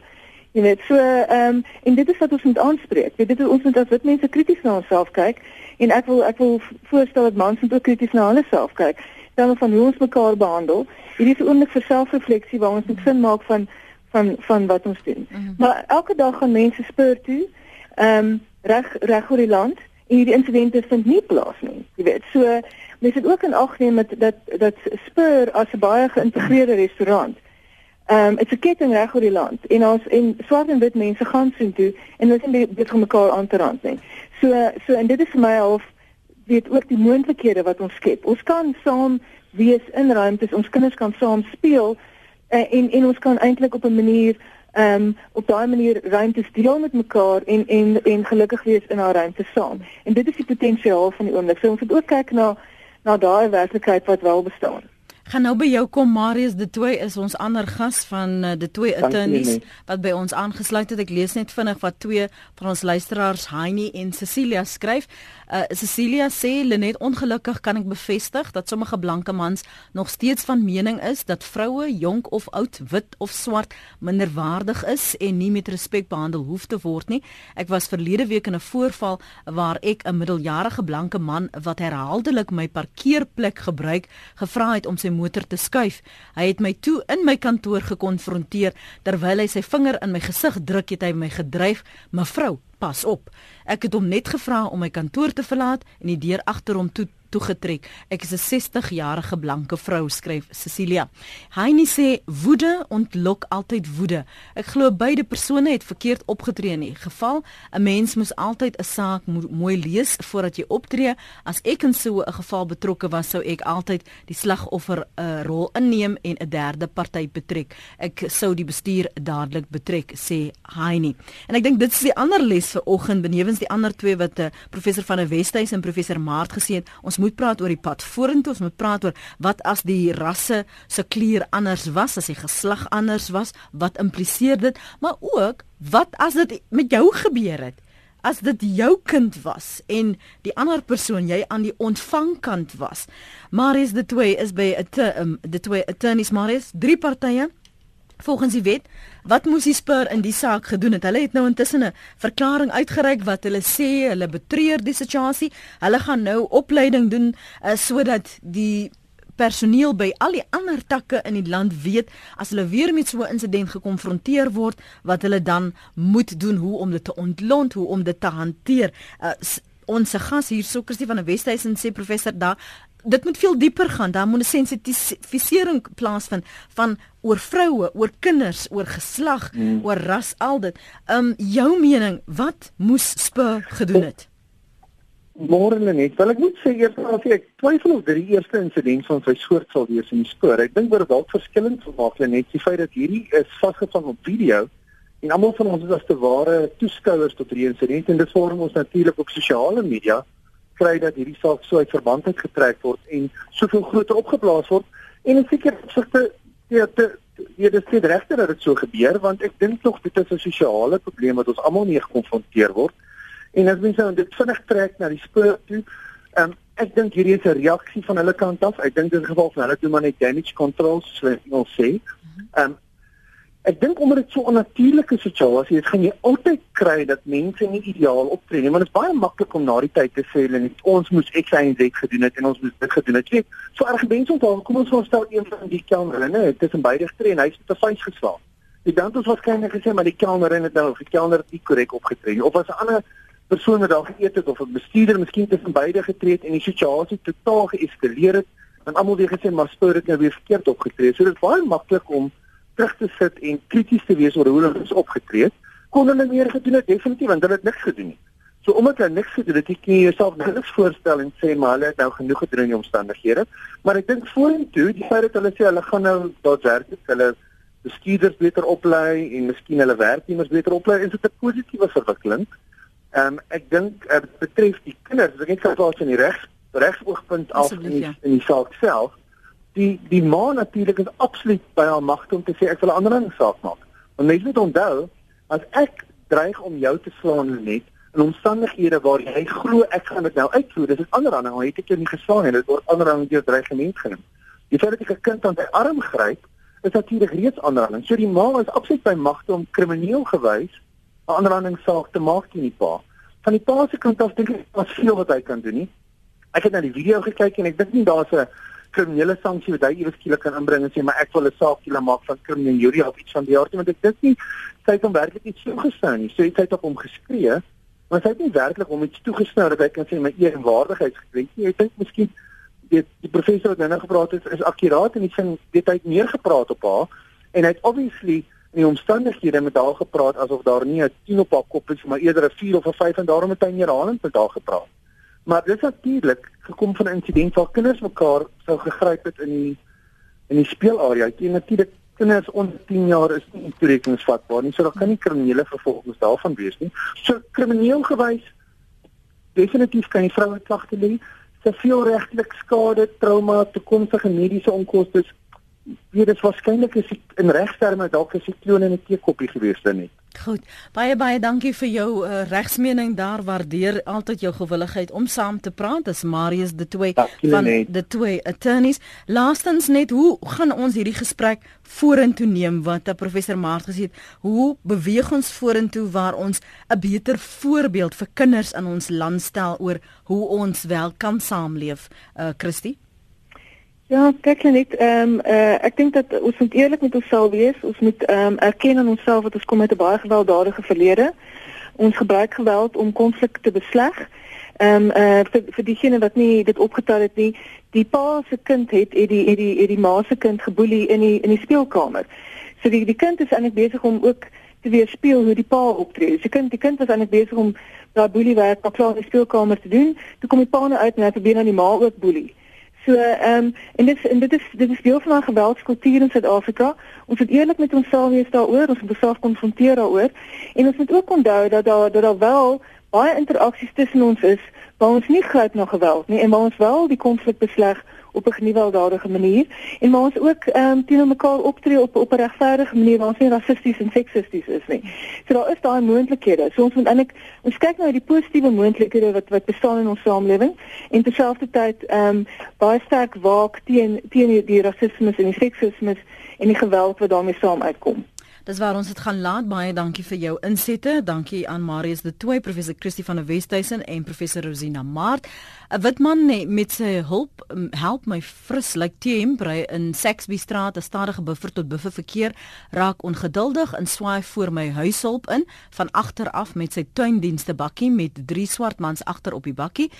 Jy weet, so ehm um, en dit is wat ons moet aanspreek. Weet, dit is ons moet as wit mense krities na onsself kyk en ek wil ek wil voorstel dat mans moet ook krities na hulle self kyk. Dan van hoe ons mekaar behandel. Hierdie is oomblik vir selfrefleksie waar ons moet sin maak van van van wat ons doen. Mm -hmm. Maar elke dag gaan mense speur toe ehm um, reg reg oor die land en hierdie insidente vind nie plaas nie. Jy weet, so Mens het ook in ag geneem dat dat dat Spur as 'n baie geïntegreerde restaurant. Ehm um, dit's 'n ketting reg oor die land en ons en swart en wit mense gaan sien toe en hulle sien dit vir mekaar aan te rand nie. So so en dit is vir my half weet ook die moontlikhede wat ons skep. Ons kan saam wees in ruimtes, ons kinders kan saam speel uh, en en ons kan eintlik op 'n manier ehm um, op daai manier ruimtes deel met mekaar en en en gelukkig wees in haar ruimte saam. En dit is die potensiaal van die oomblik. So ons moet ook kyk na na daai werklikheid wat wel bestaan. Gaan nou by jou kom Marius De Toey is ons ander gas van uh, De Toey Attorneys wat by ons aangesluit het. Ek lees net vinnig wat twee van ons luisteraars Heini en Cecilia skryf. Uh, Cecilia sê Lenet ongelukkig kan ek bevestig dat sommige blanke mans nog steeds van mening is dat vroue jonk of oud, wit of swart minderwaardig is en nie met respek behandel hoef te word nie. Ek was verlede week in 'n voorval waar ek 'n middeljarige blanke man wat herhaaldelik my parkeerplek gebruik gevra het om sy motor te skuif. Hy het my toe in my kantoor gekonfronteer terwyl hy sy vinger in my gesig druk het hy my gedryf: "Mevrou, pas op. Ek het hom net gevra om my kantoor te verlaat en die deur agter hom toe toegetrek. Ek is 'n 60-jarige blanke vrou, skryf Cecilia. Heini sê woede ontlok altyd woede. Ek glo beide persone het verkeerd opgetree in die geval. 'n Mens moet altyd 'n saak mo mooi lees voordat jy optree. As ek in so 'n geval betrokke was, sou ek altyd die slagoffer 'n uh, rol inneem en 'n derde party betrek. Ek sou die bestuur dadelik betrek, sê Heini. En ek dink dit is die ander les vir oggend benewens die ander twee wat uh, professor van der Westhuys en professor Maart gesê het. Ons moet praat oor die pad vorentoe, ons moet praat oor wat as die rasse se kleur anders was, as die geslag anders was, wat impliseer dit, maar ook wat as dit met jou gebeur het? As dit jou kind was en die ander persoon jy aan die ontvangkant was. Marius de Toey is by 'n um, de Toey attorneys Marius, drie partye Volgens die wet, wat moes die spur in die saak gedoen het? Hulle het nou intussen 'n verklaring uitgereik wat hulle sê hulle betreur die situasie. Hulle gaan nou opleiding doen uh, sodat die personeel by al die ander takke in die land weet as hulle weer met so 'n insident gekonfronteer word wat hulle dan moet doen hoe om dit te ontlont, hoe om dit te hanteer. Uh, ons gas hier so Christie van die Wesduisen sê professor daar dit moet veel dieper gaan. Daar moet 'n sensitisering plaasvind van oor vroue, oor kinders, oor geslag, hmm. oor ras al dit. Um jou mening, wat moes Spur gedoen het? Môre net. Wel ek moet sê eers as ek twyfel of dit die eerste insident van sy soort sal wees in die spoor. Ek dink oor dalk verskillend vermaak net die feit dat hierdie is vasgevang op video en almal van ons is as te ware toeskouers tot hierdie insident en dit vorm ons natuurlik op sosiale media kry dat hierdie saak so uit verband uitgetrek word en soveel groter opgeblaas word. En in sekere opsigte ja dit dit is nie regte dat dit so gebeur want ek dink tog dit is 'n sosiale probleem wat ons almal mee gekonfronteer word. En as mense nou dit vinnig trek na die spoor toe um, ek dink hierdie is 'n reaksie van hulle kant af. Ek dink in geval van hulle doen maar net damage control so ek wil sê. Um, Ek dink omdat dit so 'n natuurlike situasie is, gaan jy altyd kry dat mense nie ideaal optree nie, want dit is baie maklik om na die tyd te sê hulle net ons moes X en Z gedoen het en ons moes dit gedoen het. Jy weet, so erg mense onthou, kom ons voorstel een van die kelnere, nee, dit is 'n beide getree en hy's met 'n vuis geslaan. Die dan het ons waarskynlik gesê maar die kelner het nou die kelner nie korrek opgetree of as 'n ander persoon wat daar geëet het of 'n bestuurder miskien tussen beide getree het en die situasie totaal geëskaleer het, dan almal weer gesê maar spoor het nou weer verkeerd opgetree. So dit is baie maklik om terug te sit en krities te wees oor hoe hulle is opgetree het, kon hulle meer gedoen het definitief want hulle het niks gedoen nie. So omdat hulle niks gedoen het, het jy jouself niks voorstel en sê maar hulle het nou genoeg gedoen in die omstandighede. Maar ek dink vorentoe, die feit dat hulle sê hulle gaan nou daadwerklik hulle bestuurders beter oplei en miskien hulle werknemers beter oplei, is dit 'n positiewe verwikkeling. Ehm um, ek dink dit uh, betref die kinders, ek net kan plaas in die regs regsoogpunt af in die, ja. in die saak self die die ma natuurlik is absoluut by haar magte om te sê ek wil 'n ander ding saak maak. Want mense moet onthou as ek dreig om jou te slaan net in omstandighede waar jy glo ek gaan dit nou uitvoer, dis 'n ander ding, jy het ek jou nie geslaan nie, dit word ander ding deur dreigement genoem. Jy sê dat ek 'n kind aan sy arm gryp, is natuurlik reeds ander ding. So die ma is absoluut by magte om krimineel gewys 'n ander ding saak te maak teen die pa. Van die pa se kant af dink ek daar's veel wat hy kan doen nie. Ek het na die video gekyk en ek dink nie daar's 'n kriminele sanksie wat hy eers skielik kan inbring en sê maar ek wil 'n saak julle maak van kriminele jury of iets van die aard want ek dink nie sy het hom werklik iets toegestaan nie. So hy het op hom geskree, maar sy het nie werklik hom iets toegestaan dat hy kan sê my eer en waardigheid gekrenk nie. Ek dink miskien die die professor wat nou gepraat het is akkuraat en hy sê dit hy het meer gepraat op haar en hy het obviously in die omstandighede met haar gepraat asof daar nie 'n 10 op haar kop is maar eerder 'n 4 of 'n 5 en daarom het hy herhalend met haar gepraat. Maar dit is natuurlik gekom van 'n insident waar kinders mekaar sou gegryp het in die in die speelarea. Jy natuurlik kinders onder 10 jaar is nie toerekeningsvatbaar nie. So daar kan nie kriminele vervolgings daarvan wees nie. So krimineel gewys definitief kan jy vroue klagte lê. te veel regtelik skade, trauma, toekomstige mediese onkoste. Dit is waarskynlik is in regsterme dalk 'n sikloon in 'n teekoppie gewees dan net. Goed. Baie baie dankie vir jou uh, regsmening daar. Waardeer altyd jou gewilligheid om saam te praat. Dis Marius de Toey van de Toey Attorneys. Laastens net, hoe gaan ons hierdie gesprek vorentoe neem wat uh, professor Maart gesê het? Hoe beweeg ons vorentoe waar ons 'n beter voorbeeld vir kinders in ons land stel oor hoe ons wel kan saamleef? Uh Christie Ja, kyk net, ehm um, uh, ek dink dat ons moet eerlik met onsself wees. Ons moet ehm um, erken aan onsself dat ons kom uit 'n baie gewelddadige verlede. Ons gebruik geweld om konflik te besleg. Ehm um, uh, vir vir diegene wat nie dit opgetel het nie, die pa se kind het het die het die het die ma se kind geboelie in die in die speelkamer. So die die kind is eintlik besig om ook te weerspieël hoe die pa optree. So die kind die kind was eintlik besig om daai boelie werk op klaar in die speelkamer te doen. Toe kom die pa nou uit en hy probeer aan die ma ook boelie. So ehm um, en dit en dit is dit is deel van ons geweldskultuur in Suid-Afrika. Ons moet eerlik met onsself wees daaroor, ons moet onsself konfronteer daaroor en ons moet ook onthou dat daar dat daar wel baie interaksies tussen ons is waar ons nie gryp na geweld nie en waar ons wel die konflik besleg op 'n gewelddadige manier en maar ons ook ehm um, teenoor mekaar optree op op 'n regverdige manier waar ons nie rassisties en seksisties is nie. So daar is daai moontlikhede. So ons moet eintlik ons kyk nou na die positiewe moontlikhede wat wat bestaan in ons samelewing en terselfdertyd ehm um, baie sterk waak teen teen die rasisme en die seksisme en die geweld wat daarmee saam uitkom. Dis waar ons dit gaan laat. Baie dankie vir jou insette. Dankie aan Marius de Toey, professor Christie van der Westhuizen en professor Rosina Maart. 'n Witman met sy hulp help my fris lyk like teembrei in Saxby straat, 'n stadige buffer tot buffer verkeer raak ongeduldig en swaai voor my huishulp in van agter af met sy tuindienste bakkie met drie swart mans agter op die bakkie.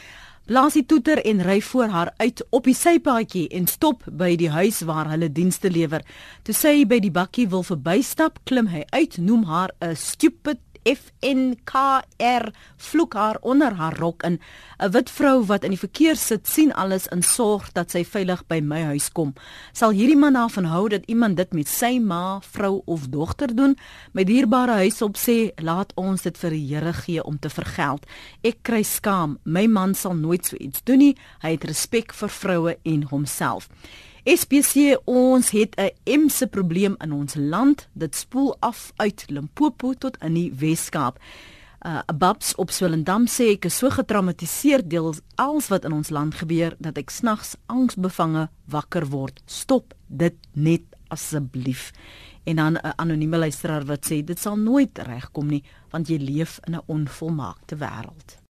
Blaas die toeter en ry voor haar uit op die sypaadjie en stop by die huis waar hulle dienste lewer. Toe sy by die bakkie wil verbystap, klim hy uit, noem haar 'n stupid FNKR vloek haar onder haar rok in. 'n Wit vrou wat in die verkeer sit, sien alles en sorg dat sy veilig by my huis kom. Sal hierdie man daarvan hou dat iemand dit met sy ma, vrou of dogter doen? My dierbare huis op sê, laat ons dit vir die Here gee om te vergeld. Ek kry skaam. My man sal nooit so iets doen nie. Hy het respek vir vroue en homself. SPC ons het 'n emse probleem in ons land. Dit spoel af uit Limpopo tot in die Wes-Kaap. Uh Babs op Swellendam sê ek is so getraumatiseer deel alles wat in ons land gebeur dat ek snags angsbevange wakker word. Stop dit net asseblief. En dan 'n anonieme luisteraar wat sê dit sal nooit regkom nie want jy leef in 'n onvolmaakte wêreld.